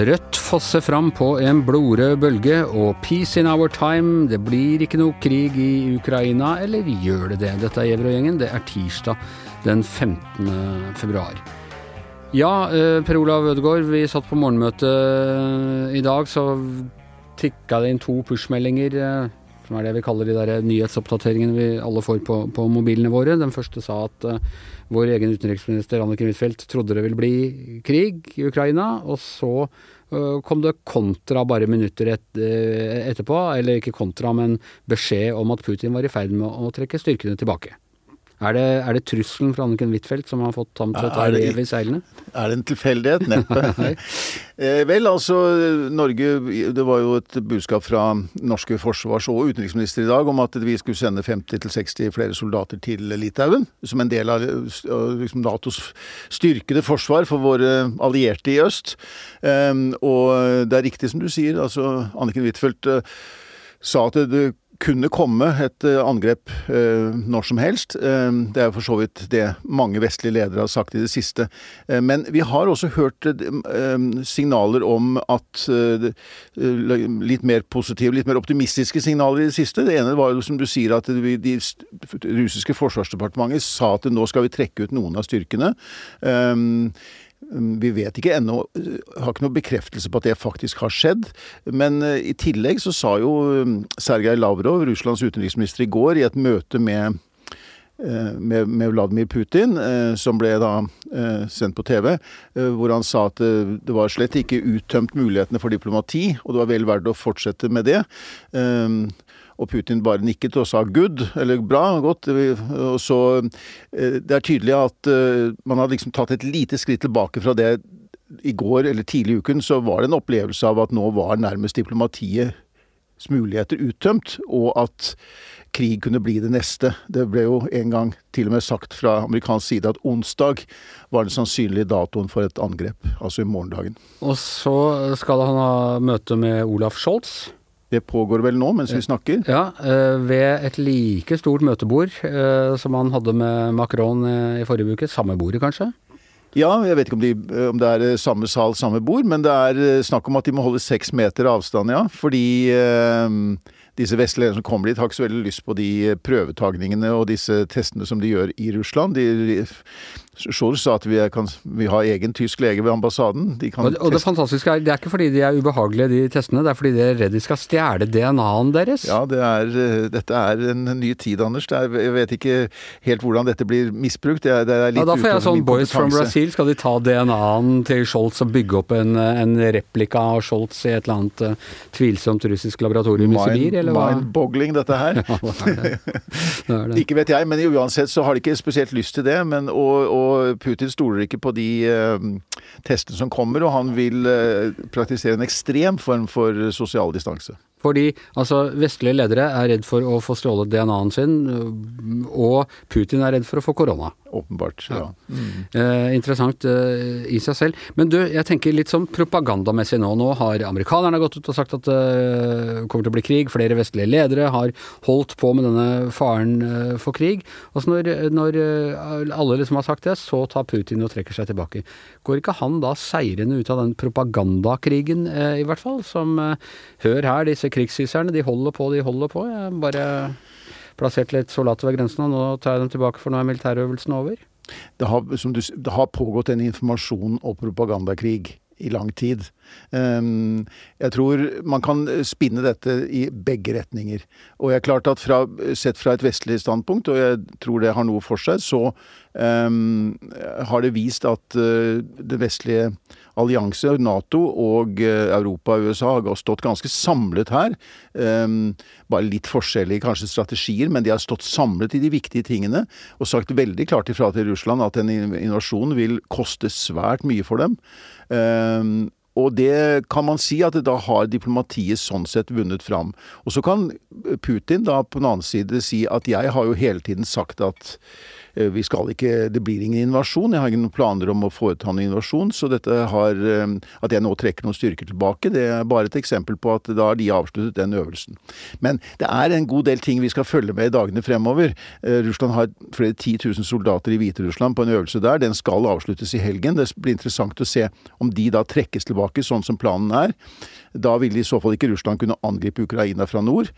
Rødt fosser fram på en blodrød bølge, og peace in our time. Det blir ikke noe krig i Ukraina, eller gjør det det? Dette er Gjevrøy-gjengen. Det er tirsdag den 15. februar. Ja, eh, Per Olav Ødegaard, vi satt på morgenmøte eh, i dag, så tikka det inn to push-meldinger. Som er det vi kaller de der nyhetsoppdateringene vi alle får på, på mobilene våre. Den første sa at uh, vår egen utenriksminister Anniken Huitfeldt trodde det ville bli krig i Ukraina. Og så uh, kom det kontra bare minutter et, uh, etterpå, eller ikke kontra, men beskjed om at Putin var i ferd med å trekke styrkene tilbake. Er det, er det, trusselen fra Anniken Huitfeldt som har fått ham til å ta rev i seilene? Er det en tilfeldighet? Neppe. eh, vel, altså Norge Det var jo et budskap fra norske forsvars- og utenriksminister i dag om at vi skulle sende 50-60 flere soldater til Litauen. Som en del av liksom, Natos styrkede forsvar for våre allierte i øst. Eh, og det er riktig som du sier. altså Anniken Huitfeldt eh, sa at det kunne komme et eh, angrep eh, når som helst. Eh, det er for så vidt det mange vestlige ledere har sagt i det siste. Men vi har også hørt signaler om at Litt mer positive, litt mer optimistiske signaler i det siste. Det ene var jo som du sier at de russiske forsvarsdepartementet sa at nå skal vi trekke ut noen av styrkene. Um, vi vet ikke ennå, har ikke noe bekreftelse på at det faktisk har skjedd. Men eh, i tillegg så sa jo mm, Sergej Lavrov, Russlands utenriksminister, i går i et møte med, med, med Vladimir Putin, som ble da sendt på TV, hvor han sa at det var slett ikke uttømt mulighetene for diplomati, og det var vel verdt å fortsette med det. Og Putin bare nikket og sa 'good', eller 'bra', godt. Og så eh, Det er tydelig at eh, man har liksom tatt et lite skritt tilbake fra det i går eller tidlig i uken, så var det en opplevelse av at nå var nærmest diplomatiet muligheter uttømt, og at krig kunne bli det neste. Det ble jo en gang til og med sagt fra amerikansk side at onsdag var den sannsynlige datoen for et angrep, altså i morgendagen. Og så skal han ha møte med Olaf Scholz. Det pågår vel nå mens vi snakker? Ja, eh, ved et like stort møtebord eh, som han hadde med Macron eh, i forrige uke. Samme bordet, kanskje? Ja, jeg vet ikke om, de, om, det er samme sal, samme bord, men det er snakk om at de må holde seks meter avstand, ja. Fordi eh, disse vestlige som kommer dit, har ikke så veldig lyst på de prøvetagningene og disse testene som de gjør i Russland. De, Scholz sa at vi, kan, vi, har egen tysk lege ved ambassaden. De og, og, det fantastiske er, det er ikke fordi de er ubehagelige, de testene, det er fordi de er redd de skal stjele DNA-en deres. Ja, det er, dette er en ny tid, Anders. Er, jeg vet ikke helt hvordan dette blir misbrukt. Det er, det er ja, da får jeg sånn Boys from Brazil. Skal de ta DNA-en til Scholz og bygge opp en, en replika av Scholz i et eller annet uh, tvilsomt russisk laboratorium i Sibir, eller hva? Mind-boggling, dette her. ja, det ikke vet jeg, men uansett så har de ikke spesielt lyst til det. men og, og og Putin stoler ikke på de uh, testene som kommer, og han vil uh, praktisere en ekstrem form for sosial distanse. Fordi altså, vestlige ledere er redd for å få stjålet DNA-en sin, og Putin er redd for å få korona. Åpenbart, ja. ja. Mm. Eh, interessant eh, i seg selv. Men du, jeg tenker litt sånn propagandamessig nå. Nå har amerikanerne gått ut og sagt at det eh, kommer til å bli krig. Flere vestlige ledere har holdt på med denne faren uh, for krig. Altså når, når uh, alle liksom har sagt det, så tar Putin og trekker seg tilbake. Går ikke han da seirende ut av den propagandakrigen, i hvert fall? Som Hør her, disse krigshyserne, de holder på, de holder på. Jeg bare plassert litt soldater ved grensen, og nå tar jeg dem tilbake, for nå er militærøvelsen over? Det har, du, det har pågått en informasjon- og propagandakrig i lang tid. Ehm, jeg tror man kan spinne dette i begge retninger. Og jeg er klart at fra, sett fra et vestlig standpunkt, og jeg tror det har noe for seg, så um, har det vist at uh, det vestlige allianse, Nato og uh, Europa og USA har stått ganske samlet her. Um, bare litt forskjellige kanskje strategier, men de har stått samlet i de viktige tingene og sagt veldig klart ifra til Russland at en invasjon vil koste svært mye for dem. Um, og det kan man si at da har diplomatiet sånn sett vunnet fram. Og så kan Putin da på den annen side si at jeg har jo hele tiden sagt at vi skal ikke, det blir ingen invasjon. Jeg har ingen planer om å foreta en invasjon. Så dette har, eh, at jeg nå trekker noen styrker tilbake, det er bare et eksempel på at da har de avsluttet den øvelsen. Men det er en god del ting vi skal følge med i dagene fremover. Russland har flere ti tusen soldater i Hviterussland på en øvelse der. Den skal avsluttes i helgen. Det blir interessant å se om de da trekkes tilbake sånn som planen er. Da ville i så fall ikke Russland kunne angripe Ukraina fra nord.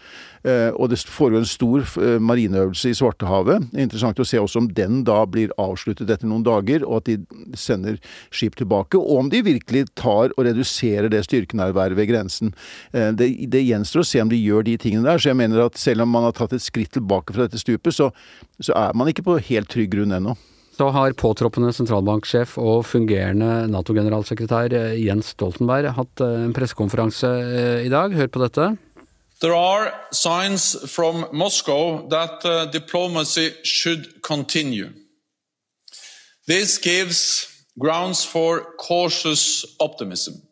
Og det foregår en stor marineøvelse i Svartehavet. Interessant å se også om den da blir avsluttet etter noen dager, og at de sender skip tilbake. Og om de virkelig tar og reduserer det styrkenærværet ved grensen. Eh, det, det gjenstår å se om de gjør de tingene der. Så jeg mener at selv om man har tatt et skritt tilbake fra dette stupet, så, så er man ikke på helt trygg grunn ennå. Så har påtroppende sentralbanksjef og fungerende Nato-generalsekretær eh, Jens Stoltenberg hatt eh, en pressekonferanse i dag. Hør på dette. There are signs from Moscow that uh, diplomacy should continue. This gives grounds for cautious optimism.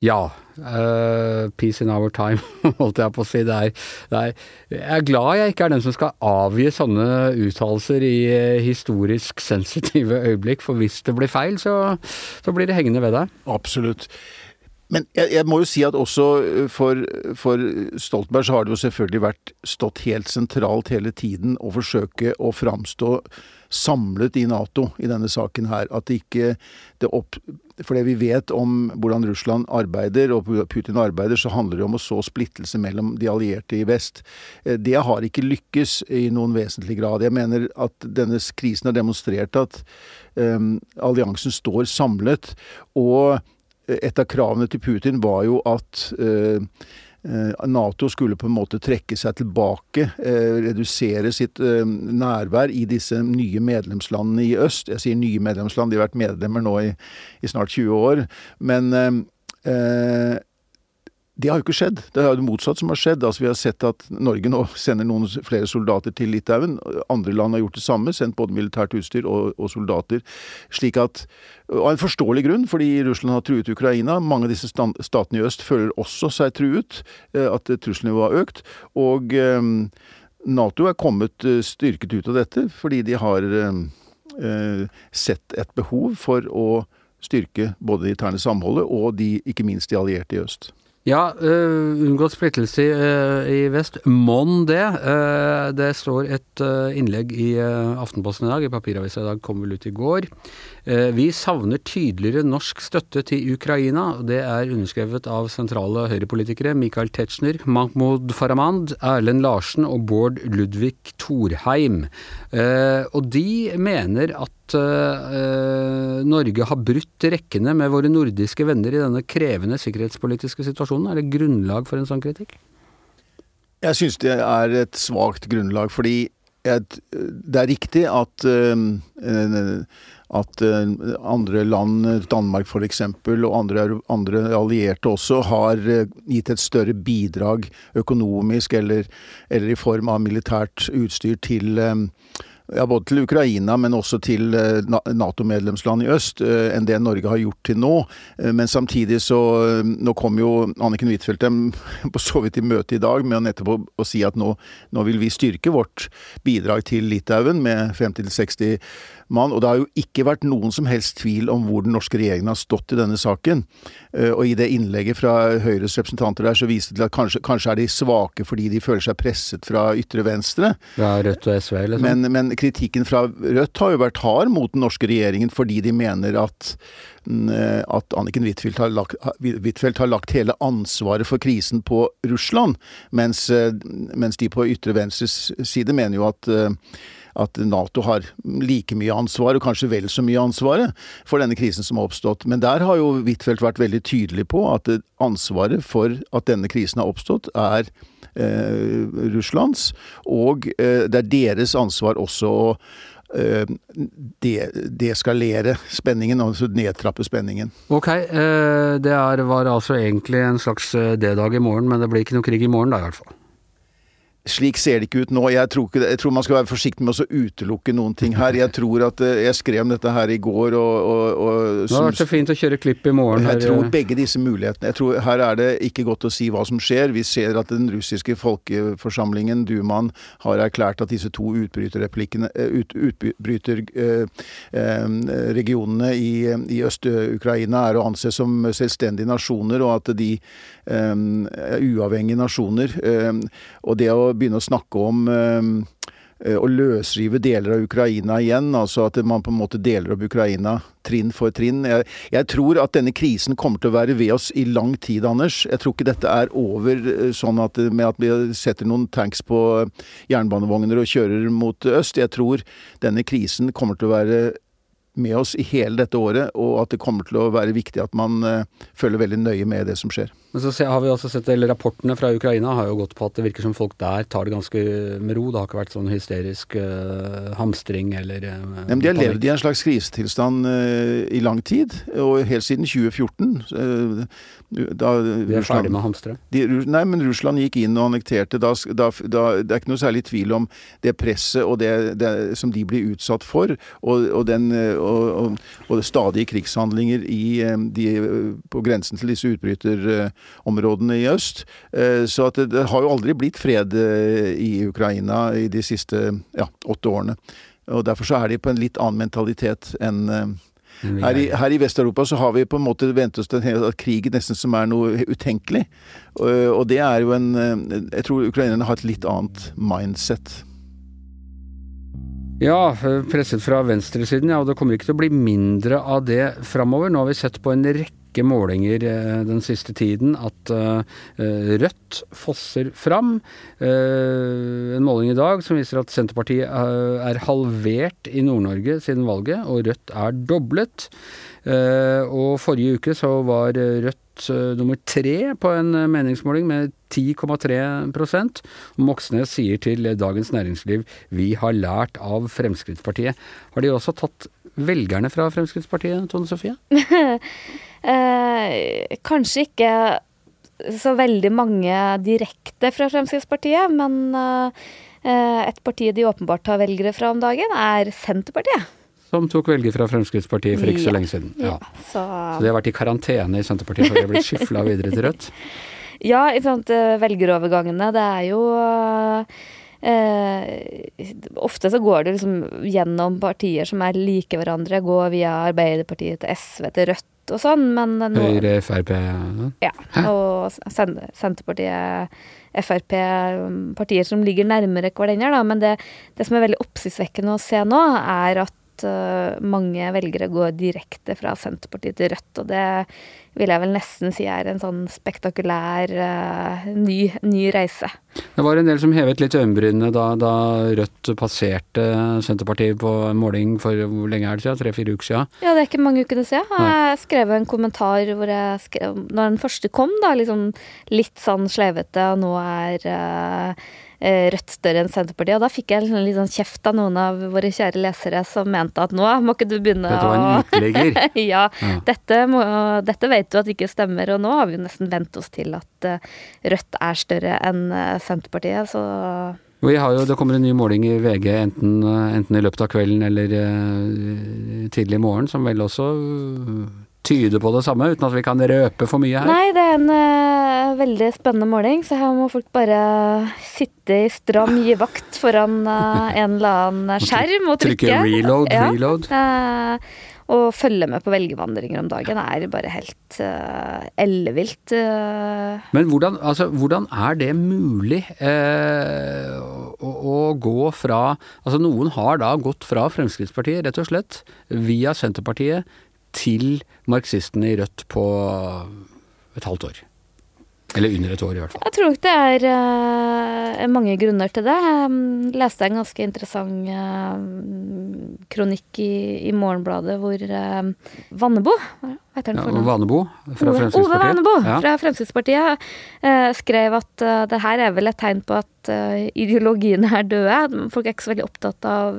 Ja. Uh, peace in our time, holdt jeg på å si. Det er, det er, jeg er glad jeg ikke er den som skal avgi sånne uttalelser i uh, historisk sensitive øyeblikk, for hvis det blir feil, så, så blir det hengende ved deg. Absolutt. Men jeg, jeg, må jo si at også eh, for, for, Stoltenberg så har det jo selvfølgelig vært stått helt sentralt hele tiden å forsøke å framstå samlet i Nato i denne saken her. At det ikke det opp, For det vi vet om hvordan Russland arbeider og Putin arbeider, så handler det om å så splittelse mellom de allierte i vest. Eh, det har ikke lykkes i noen vesentlig grad. Jeg mener at denne krisen har demonstrert at um, alliansen står samlet. og et av kravene til Putin var jo at eh, eh, Nato skulle på en måte trekke seg tilbake, eh, redusere sitt nærvær i disse nye medlemslandene i øst. Jeg sier nye medlemsland, de har vært medlemmer nå i, i snart 20 år. Men eh, det har jo ikke skjedd. Det er jo det motsatte som har skjedd. Altså Vi har sett at Norge nå sender noen flere soldater til Litauen. Andre land har gjort det samme, sendt både militært utstyr og, og soldater. Slik at, Av en forståelig grunn, fordi Russland har truet Ukraina. Mange av disse statene i øst føler også seg truet, eh, at trusselnivået har økt. Og eh, Nato er kommet eh, styrket ut av dette, fordi de har eh, eh, sett et behov for å styrke både det interne samholdet og de, ikke minst de allierte i øst. Ja, uh, unngått splittelse i, uh, i vest. Mon det. Uh, det står et innlegg i Aftenposten i dag, i papiravisa i dag, kom vel ut i går. Vi savner tydeligere norsk støtte til Ukraina. Det er underskrevet av sentrale høyrepolitikere Michael Tetzschner, Mahmoud Farahmand, Erlend Larsen og Bård Ludvig Thorheim. og de mener at uh, Norge har brutt rekkene med våre nordiske venner i denne krevende sikkerhetspolitiske situasjonen? Er det grunnlag for en sånn kritikk? Jeg syns det er et svakt grunnlag, fordi det er riktig at at andre land, Danmark f.eks., og andre, andre, allierte også, har gitt et større bidrag økonomisk eller, eller i form av militært utstyr til ja, både til Ukraina, men også til eh, Nato-medlemsland i øst, eh, enn det Norge har gjort til nå. Eh, men samtidig så Nå kom jo Anniken Huitfeldt dem på så vidt i møte i dag med å, å si at nå, nå, vil vi styrke vårt bidrag til Litauen med 50-60 mann. Og det har jo ikke vært noen som helst tvil om hvor den norske regjeringen har stått i denne saken. Eh, og i det innlegget fra Høyres representanter der, så viste det til at kanskje, kanskje er de svake fordi de føler seg presset fra ytre venstre. Ja, Rødt og SV, liksom? Men, men kritikken fra Rødt har jo vært hard mot den norske regjeringen fordi de mener at mm, at Anniken Huitfeldt har, har, lagt hele ansvaret for krisen på Russland, mens, eh, mens de på ytre venstres side mener jo at eh, at Nato har like mye ansvar, og kanskje vel så mye ansvaret, for denne krisen som har oppstått. Men der har jo Huitfeldt vært veldig tydelig på at ansvaret for at denne krisen har oppstått, er eh, Russlands, og eh, det er deres ansvar også å eh, de, deeskalere spenningen, altså nedtrappe spenningen. Ok, eh, det er, var altså egentlig en slags eh, D-dag i morgen, men det blir ikke noe krig i morgen da, i hvert fall? Slik ser det ikke ut nå. Jeg tror, ikke, jeg tror, man skal være forsiktig med å utelukke noen ting her. Jeg tror at eh, Jeg skrev om dette her i går og, og, og Det hadde vært så fint å kjøre klipp i morgen. Jeg tror begge disse mulighetene. Jeg tror Her er det ikke godt å si hva som skjer. Vi ser at den russiske folkeforsamlingen, Dumaen, har erklært at disse to utbryterregionene ut, utbryter, eh, i, i Øst-Ukraina er å anse som selvstendige nasjoner, og at de er uavhengige nasjoner. Og det å begynne å snakke om ehm, eh, å løsrive deler av Ukraina igjen, altså at man på en måte deler opp Ukraina trinn for trinn. Jeg, jeg, tror at denne krisen kommer til å være ved oss i lang tid, Anders. Jeg tror ikke dette er over eh, sånn at, med at vi setter noen tanks på jernbanevogner og kjører mot øst. Jeg tror denne krisen kommer til å være med oss i hele dette året, og at det kommer til å være viktig at man uh, følger veldig nøye med det som skjer. Men så har vi også sett, eller Rapportene fra Ukraina har jo gått på at det virker som folk der tar det ganske med ro. Det har ikke vært sånn hysterisk uh, hamstring eller uh, Men De har levd i en slags krisetilstand i lang tid, og helt siden 2014. Da de er ferdig med å hamstre? nei, men Russland gikk inn og annekterte. Da, da, da, det er ikke noe særlig tvil om det presset og det, det som de blir utsatt for, og, og den og, og, stadige krigshandlinger i, de, på grensen til disse utbryterområdene i øst. Eh, så det, det har jo aldri blitt fred eh, i Ukraina i de siste ja, åtte årene. Og Derfor så er de på en litt annen mentalitet enn her i, her i Vest-Europa så har vi på en måte vent oss til at krig nesten som er noe utenkelig. Og det er jo en Jeg tror ukrainerne har et litt annet mindset. Ja, presset fra venstresiden, ja. Og det kommer ikke til å bli mindre av det framover. Nå har vi sett på en rekke målinger eh, den siste tiden at uh, Rødt fosser fram. Uh, en måling i dag som viser at Senterpartiet er halvert i Nord-Norge siden valget, og Rødt er doblet. Og forrige uke så var Rødt nummer tre på en meningsmåling med 10,3% Moxnes sier til Dagens Næringsliv vi har lært av Fremskrittspartiet. Har de også tatt velgerne fra Fremskrittspartiet, Tone Sofie? eh, kanskje ikke så veldig mange direkte fra Fremskrittspartiet, men eh, et parti de åpenbart tar velgere fra om dagen, er Senterpartiet. Som tok velger fra Fremskrittspartiet for ikke ja. så lenge siden. Ja. Ja, så... så de har vært i karantene i Senterpartiet for de har blitt skyfla videre til Rødt? Ja, ikke sant. Eh, velgerovergangene, det er jo Eh, ofte så går det liksom gjennom partier som er like hverandre. Går via Arbeiderpartiet til SV til Rødt og sånn, men nå, Høyre, Frp Ja. ja Og Senterpartiet, Frp, partier som ligger nærmere hverandre, da. Men det, det som er veldig oppsiktsvekkende å se nå, er at uh, mange velgere går direkte fra Senterpartiet til Rødt. Og det vil jeg vel nesten si er en sånn spektakulær uh, ny, ny, reise. Det var en del som hevet litt øyenbrynene da, da, Rødt passerte Senterpartiet på en måling for hvor lenge er det siden? Tre-fire uker siden? Ja, det er ikke mange ukene siden. Jeg skrev en kommentar hvor jeg skrev Når den første kom, da, liksom litt sånn slevete, og nå er Eh, Rødt større enn Senterpartiet. Og da fikk jeg litt sånn kjeft av noen av våre kjære lesere som mente at nå må ikke du begynne å Dette var en utlegger. ja. ja. Dette, må, dette, vet du at ikke stemmer, og nå har vi jo nesten vent oss til at eh, Rødt er større enn eh, Senterpartiet, så jo, det kommer en ny måling i VG enten, enten i løpet av kvelden eller uh, tidlig i morgen, som vel også tyder på det samme, uten at vi kan røpe for mye her? Nei, det er en veldig spennende måling, så her må folk bare sitte i stram givakt foran uh, en eller annen skjerm og trykke. Trykke reload, ja, reload. Uh, og følge med på velgervandringer om dagen er bare helt uh, ellevilt. Uh. Men hvordan, altså, hvordan, er det mulig uh, å, å, gå fra Altså noen har da gått fra Fremskrittspartiet, rett og slett, via Senterpartiet til marxistene i Rødt på et halvt år. Eller under et år, i hvert fall. Jeg tror ikke det er uh, mange grunner til det. Jeg leste en ganske interessant uh, kronikk i, i, Morgenbladet hvor uh, Vannebo heter den ja, Vanebo fra Fremskrittspartiet. Ove Vannebo ja. fra Fremskrittspartiet skrev at det her er vel et tegn på at ideologiene er døde. Folk er ikke så veldig opptatt av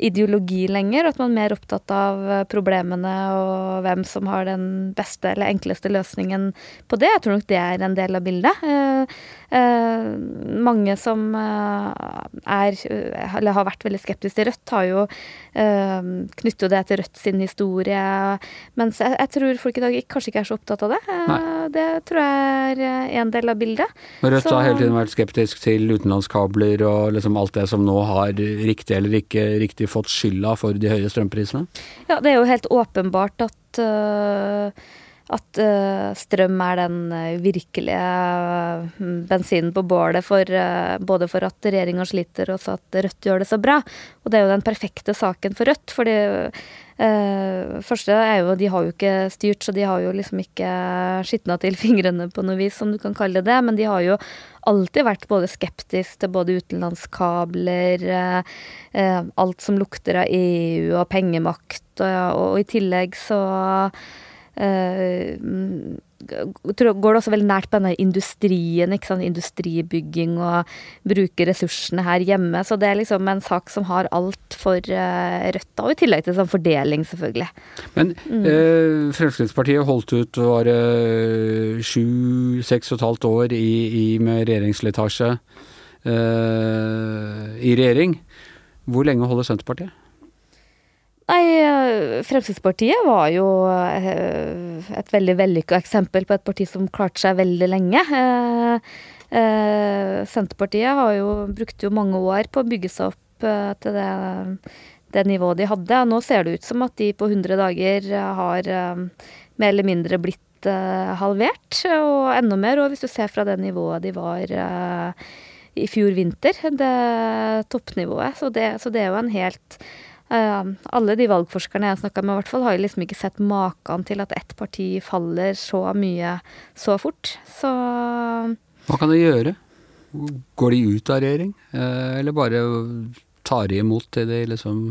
ideologi lenger, at man er mer opptatt av eh, problemene og hvem som har den beste eller enkleste løsningen på det. Jeg tror nok det er en del av bildet. Eh, eh, mange som er, eller har vært veldig skeptiske til Rødt, har jo knyttet det til Rødt sin historie. Mens jeg, jeg, tror folk i dag kanskje ikke er så opptatt av det. Nei. Det tror jeg er en del av bildet. Rødt så, har hele tiden vært skeptisk til utenlandskabler og liksom alt det som nå har riktig eller ikke riktig fått skylda for de høye strømprisene? Ja, det er jo helt åpenbart at uh, at uh, strøm er den uh, virkelige uh, bensinen på bålet for både for at regjeringa sliter, og så at Rødt gjør det så bra. Og det er jo den perfekte saken for Rødt. fordi første er jo De har jo ikke styrt, så de har jo liksom ikke skitna til fingrene på noe vis, som du kan kalle det. Men de har jo alltid vært både skeptisk til både utenlandskabler, alt som lukter av EU og pengemakt, og, og i tillegg så Uh, går det også veldig nært på denne industrien, industribygging og bruke ressursene her hjemme. Så det er liksom en sak som har alt for uh, Rødt, og i tillegg til sånn fordeling, selvfølgelig. Men mm. eh, Fremskrittspartiet holdt ut var det sju, seks og et halvt år i, i med regjeringsslitasje i regjering. Hvor lenge holder Senterpartiet? Nei, eh, Fremskrittspartiet var jo eh, et veldig vellykka eksempel på et parti som klarte seg veldig lenge. Eh, Senterpartiet har jo, brukte jo mange år på å bygge seg opp til det, det nivået de hadde. Nå ser det ut som at de på 100 dager har mer eller mindre blitt halvert, og enda mer. Og hvis du ser fra det nivået de var i fjor vinter, det toppnivået, så det, så det er jo en helt alle de valgforskerne jeg har snakka med, i hvert fall, har liksom ikke sett maken til at ett parti faller så mye så fort. Så Hva kan de gjøre? Går de ut av regjering, uh, eller bare tar de imot til de liksom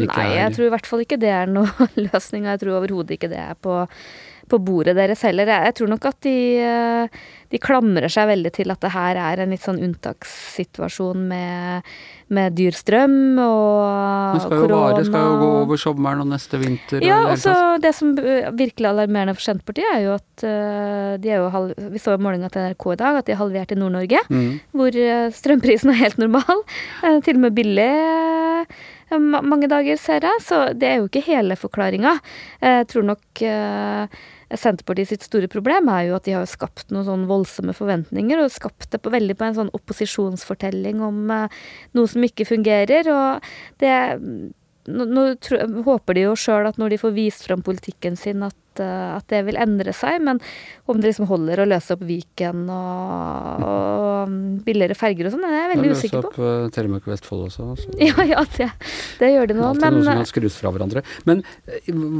ikke Nei, jeg tror i hvert fall ikke det er noe løsning, og jeg tror overhodet ikke det er på på bordet deres heller. Jeg tror nok at de, eh, de klamrer seg veldig til at det her er en litt sånn unntakssituasjon med, med dyr strøm og korona. Det skal jo gå over sommeren og neste vinter. Ja, og så det som virkelig alarmerende for Senterpartiet, er jo at eh, de er jo halv, Vi så i målinga til NRK i dag at de er halvert i Nord-Norge, mm. hvor eh, strømprisen er helt normal. Til og med billig mange dager, ser jeg. Så det er jo ikke hele forklaringa. Jeg tror nok Senterpartiet sitt store problem er jo at de har skapt noen sånn voldsomme forventninger, og skapt det på, veldig på en sånn opposisjonsfortelling om uh, noe som ikke fungerer. Og det nå, nå tro, håper de jo sjøl at når de får vist fram politikken sin, at, uh, at, det vil endre seg. Men om det liksom holder å løse opp Viken og, og billigere ferger og sånn, det er jeg veldig usikker på. Løse opp uh, Telemark og Vestfold også. Så. Ja, ja, det, det gjør de nå. Alltid men, noe som kan skrus fra hverandre. Men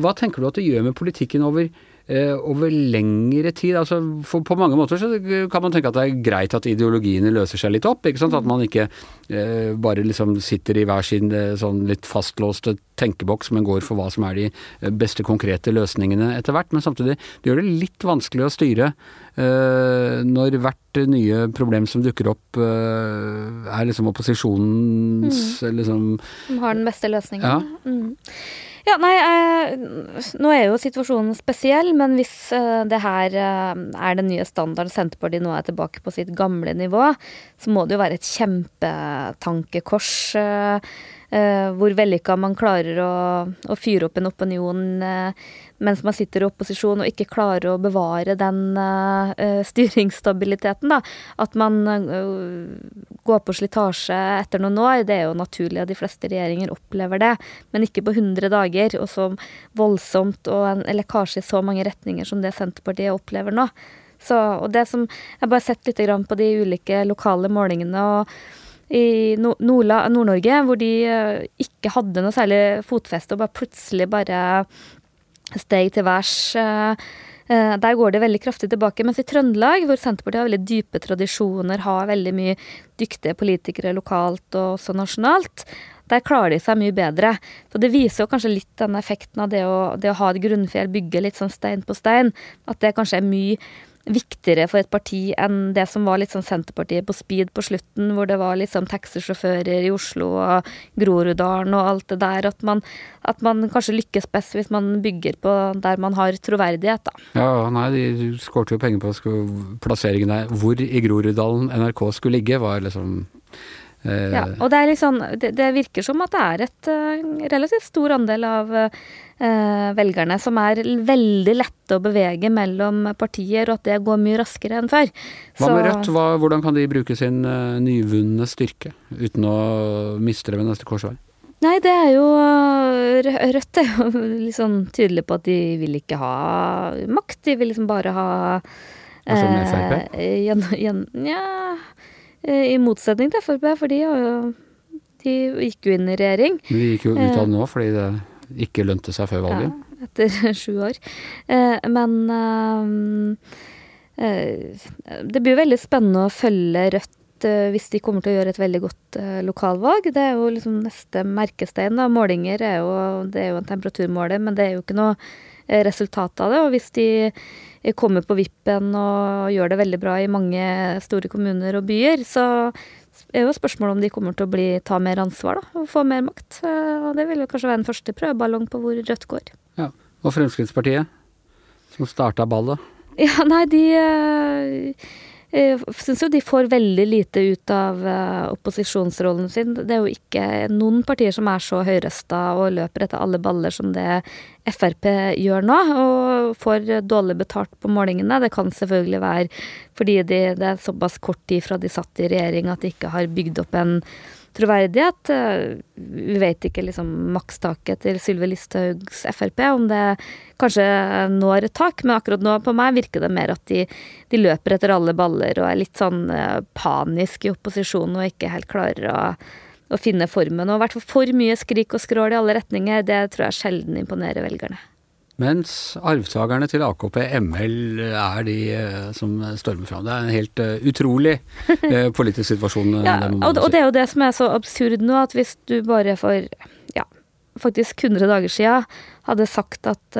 hva tenker du at det gjør med politikken over Eh, over lengre tid. altså På mange måter så kan man tenke at det er greit at ideologiene løser seg litt opp. ikke sant? At man ikke eh, bare liksom sitter i hver sin eh, sånn litt fastlåste tenkeboks, men går for hva som er de eh, beste konkrete løsningene etter hvert. Men samtidig det gjør det litt vanskelig å styre eh, når hvert nye problem som dukker opp, eh, er liksom opposisjonens mm. liksom Som har den beste løsningen. Ja. Mm. Ja, nei, eh, nå er jo situasjonen spesiell, men hvis eh, det her eh, er den nye standarden, Senterpartiet nå er tilbake på sitt gamle nivå, så må det jo være et kjempetankekors eh, hvor vellykka man klarer å, å, fyre opp en opinion eh, mens man sitter i opposisjon og ikke klarer å bevare den uh, styringsstabiliteten. Da. At man går på slitasje etter noen år, det er jo naturlig, at de fleste regjeringer opplever det. Men ikke på 100 dager, og så voldsomt, og en lekkasje i så mange retninger som det Senterpartiet opplever nå. Så, og det som Jeg har bare sett litt på de ulike lokale målingene. og i Nord-Norge, hvor de ikke hadde noe særlig fotfeste, og bare plutselig bare steg til værs. Eh, eh, der går det veldig kraftig tilbake. Mens i Trøndelag, hvor Senterpartiet har veldig dype tradisjoner, har veldig mye dyktige politikere lokalt og også nasjonalt, der klarer de seg mye bedre. Så det viser jo kanskje litt den effekten av det å, det å ha et grunnfjell, bygge litt sånn stein på stein, at det kanskje er mye viktigere for et parti enn det som var litt sånn Senterpartiet på speed på slutten, hvor det var liksom taxisjåfører i Oslo og Groruddalen og alt det der. At man, at man kanskje lykkes best hvis man bygger på der man har troverdighet, da. Ja, nei, de skårte jo penger på plasseringen der. Hvor i Groruddalen NRK skulle ligge, var liksom ja, og det, er liksom, det, det, virker som at det er et uh, relativt stor andel av uh, velgerne som er veldig lette å bevege mellom partier, og at det går mye raskere enn før. Hva med Rødt? Hva, hvordan kan de bruke sin uh, nyvunne styrke uten å miste det ved neste korsvei? Nei, det er jo Rødt er jo litt sånn tydelig på at de vil ikke ha makt. De vil liksom bare ha Hva skjer med Frp? Gjen, ja Eh, I motsetning til Frp, for de, de gikk jo inn i regjering. Men De gikk jo ut av det eh, nå fordi det ikke lønte seg før valget. Ja, etter sju år. Eh, men det blir veldig spennende å følge Rødt hvis de kommer til å gjøre et veldig godt lokalvalg. Det er jo liksom neste merkestein. da. Målinger er jo, det er jo en temperaturmåler, men det er jo ikke noe resultat av det. Og hvis de kommer på vippen og gjør det veldig bra i mange store kommuner og byer, så er jo spørsmålet om de kommer til å bli, ta mer ansvar da, og få mer makt. Og det vil jo kanskje være en første prøveballong på hvor Rødt går. Ja, Og Fremskrittspartiet, som starta ballet? Ja, nei, de eh, syns jo de får veldig lite ut av uh, opposisjonsrollen sin. Det er jo ikke noen partier som er så høyrøsta og løper etter alle baller som det Frp gjør nå, og får dårlig betalt på målingene. Det kan selvfølgelig være fordi de, det er såpass kort tid fra de satt i regjering at de ikke har bygd opp en troverdighet. Vi vet ikke liksom makstaket til Sylvi Listhaugs Frp, om det kanskje når et tak, men akkurat nå på meg virker det mer at de, de løper etter alle baller og er litt sånn eh, panisk i opposisjonen og ikke helt klarer å, å finne formen. Og i hvert fall for mye skrik og skrål i alle retninger, det tror jeg sjelden imponerer velgerne. Mens arvtakerne til AKP ML er de uh, som stormer fram. Det er en helt uh, utrolig uh, politisk situasjon. ja, og, og, det er jo det som er så absurd nå, at hvis du bare for ja, faktisk 100 dager sia hadde sagt at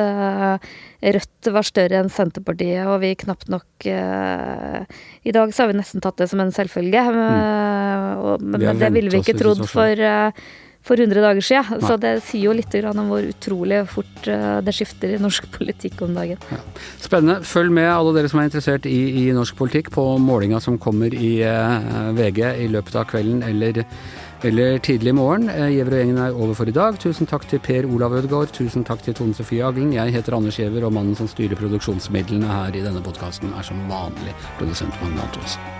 Rødt var større enn Senterpartiet, og vi knapt nok I dag så har vi nesten tatt det som en selvfølge, mm. men, men det ville vi ikke trodd for for 100 dager siden. Nei. Så det sier jo litt om hvor utrolig fort eh, det skifter i norsk politikk om dagen. Ja. Spennende. Følg med alle dere som er interessert i, i norsk politikk på målinga som kommer i eh, VG i løpet av kvelden eller, eller tidlig i morgen. Uh, Gjever og gjengen er over for i dag. Tusen takk til Per Olav Ødegaard. Tusen takk til Tone Sofie Aglen. Jeg heter Anders Giæver, og mannen som styrer produksjonsmidlene her i denne podkasten, er som vanlig produsent Magne Antonsen.